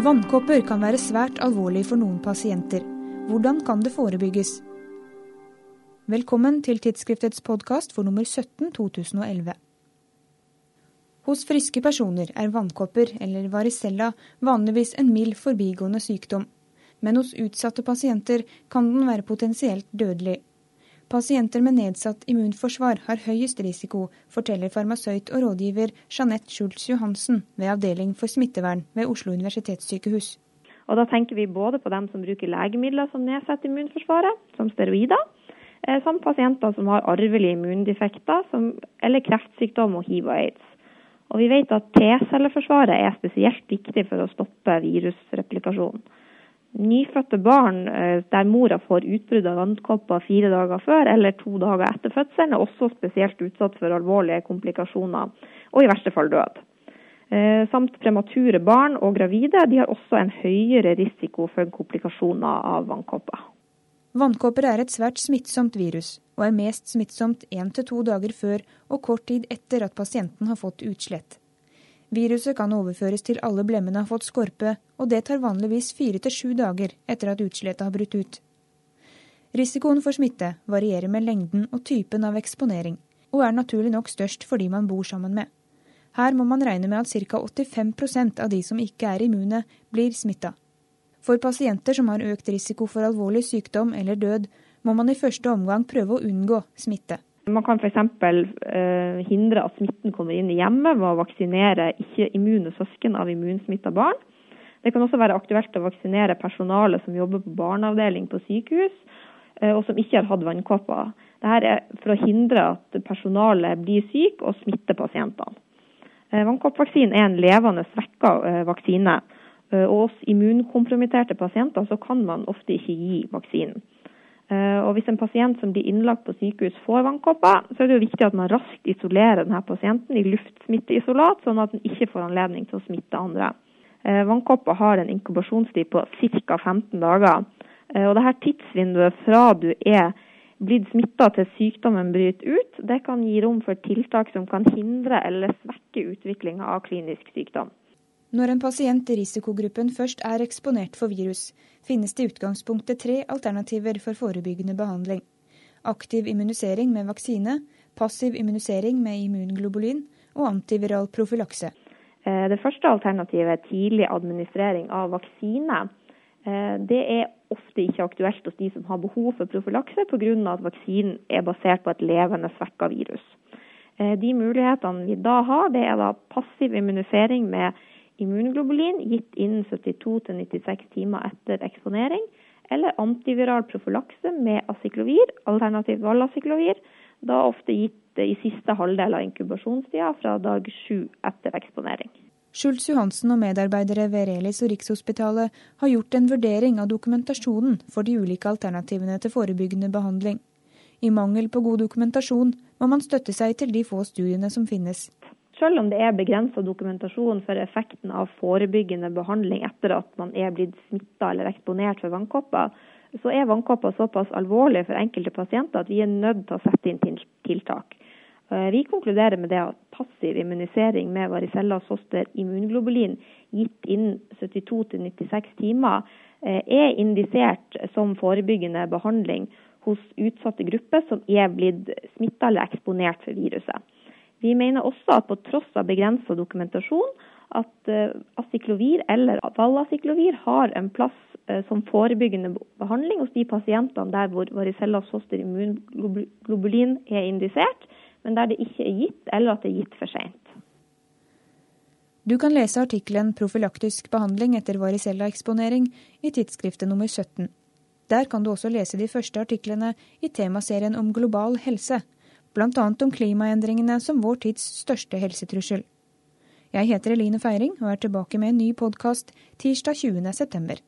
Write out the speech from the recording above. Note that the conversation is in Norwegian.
Vannkopper kan være svært alvorlig for noen pasienter. Hvordan kan det forebygges? Velkommen til tidsskriftets podkast for nummer 17 2011. Hos friske personer er vannkopper, eller varicella, vanligvis en mild forbigående sykdom. Men hos utsatte pasienter kan den være potensielt dødelig. Pasienter med nedsatt immunforsvar har høyest risiko, forteller farmasøyt og rådgiver Jeanette Schultz Johansen ved Avdeling for smittevern ved Oslo universitetssykehus. Og Da tenker vi både på dem som bruker legemidler som nedsetter immunforsvaret, som steroider, eh, samt pasienter som har arvelige immundefekter som, eller kreftsykdom og hiv og aids. Og Vi vet at T-celleforsvaret er spesielt viktig for å stoppe virusreplikasjon. Nyfødte barn eh, der mora får utbrudd av vannkopper fire dager før eller to dager etter fødselen, er også spesielt utsatt for alvorlige komplikasjoner, og i verste fall død. Eh, samt premature barn og gravide de har også en høyere risiko for komplikasjoner av vannkopper. Vannkopper er et svært smittsomt virus, og er mest smittsomt én til to dager før og kort tid etter at pasienten har fått utslett. Viruset kan overføres til alle blemmene har fått skorpe, og det tar vanligvis fire til sju dager etter at utslettet har brutt ut. Risikoen for smitte varierer med lengden og typen av eksponering, og er naturlig nok størst for de man bor sammen med. Her må man regne med at ca. 85% av de som ikke er immune, blir smitta. For pasienter som har økt risiko for alvorlig sykdom eller død, må man i første omgang prøve å unngå smitte. Man kan f.eks. Uh, hindre at smitten kommer inn i hjemmet ved å vaksinere ikke-immune søsken av immunsmitta barn. Det kan også være aktuelt å vaksinere personale som jobber på barneavdeling på sykehus, uh, og som ikke har hatt vannkopper. Dette er for å hindre at personalet blir syk og smitter pasientene. Uh, Vannkoppvaksinen er en levende svekka vaksine. Og hos immunkompromitterte pasienter så kan man ofte ikke gi vaksinen. Eh, og Hvis en pasient som blir innlagt på sykehus får vannkopper, så er det jo viktig at man raskt isolerer denne pasienten i luftsmitteisolat, sånn at den ikke får anledning til å smitte andre. Eh, vannkopper har en inkubasjonstid på ca. 15 dager. Eh, og dette Tidsvinduet fra du er blitt smitta til sykdommen bryter ut, det kan gi rom for tiltak som kan hindre eller svekke utviklinga av klinisk sykdom. Når en pasient i risikogruppen først er eksponert for virus, finnes det i utgangspunktet tre alternativer for forebyggende behandling. Aktiv immunisering med vaksine, passiv immunisering med immunglobulin og antiviral profylakse. Eh, det første alternativet er tidlig administrering av vaksine. Eh, det er ofte ikke aktuelt hos de som har behov for profylakse, pga. at vaksinen er basert på et levende svekka virus. Eh, de mulighetene vi da har, det er da passiv immunisering med immunglobulin gitt innen 72-96 timer etter eksponering, eller antiviral profylakse med acyklovir, alternativt valacyklovir, da ofte gitt i siste halvdel av inkubasjonstida fra dag sju etter eksponering. Schultz Johansen og medarbeidere ved Relis og Rikshospitalet har gjort en vurdering av dokumentasjonen for de ulike alternativene til forebyggende behandling. I mangel på god dokumentasjon må man støtte seg til de få studiene som finnes. Selv om det er begrensa dokumentasjon for effekten av forebyggende behandling etter at man er blitt smitta eller eksponert for vannkopper, så er vannkopper såpass alvorlig for enkelte pasienter at vi er nødt til å sette inn tiltak. Eh, vi konkluderer med det at passiv immunisering med varicella soster immunglobulin gitt innen 72-96 timer eh, er indisert som forebyggende behandling hos utsatte grupper som er blitt smitta eller eksponert for viruset. Vi mener også at på tross av begrensa dokumentasjon, at uh, acyklovir eller valacyklovir har en plass uh, som forebyggende behandling hos de pasientene der hvor varicella zoster immunglobulin er indisert, men der det ikke er gitt, eller at det er gitt for sent. Du kan lese artikkelen 'Profylaktisk behandling etter varicella-eksponering' i tidsskriftet nummer 17. Der kan du også lese de første artiklene i temaserien om global helse, bl.a. om klimaendringene som vår tids største helsetrussel. Jeg heter Eline Feiring og er tilbake med en ny podkast tirsdag 20. september.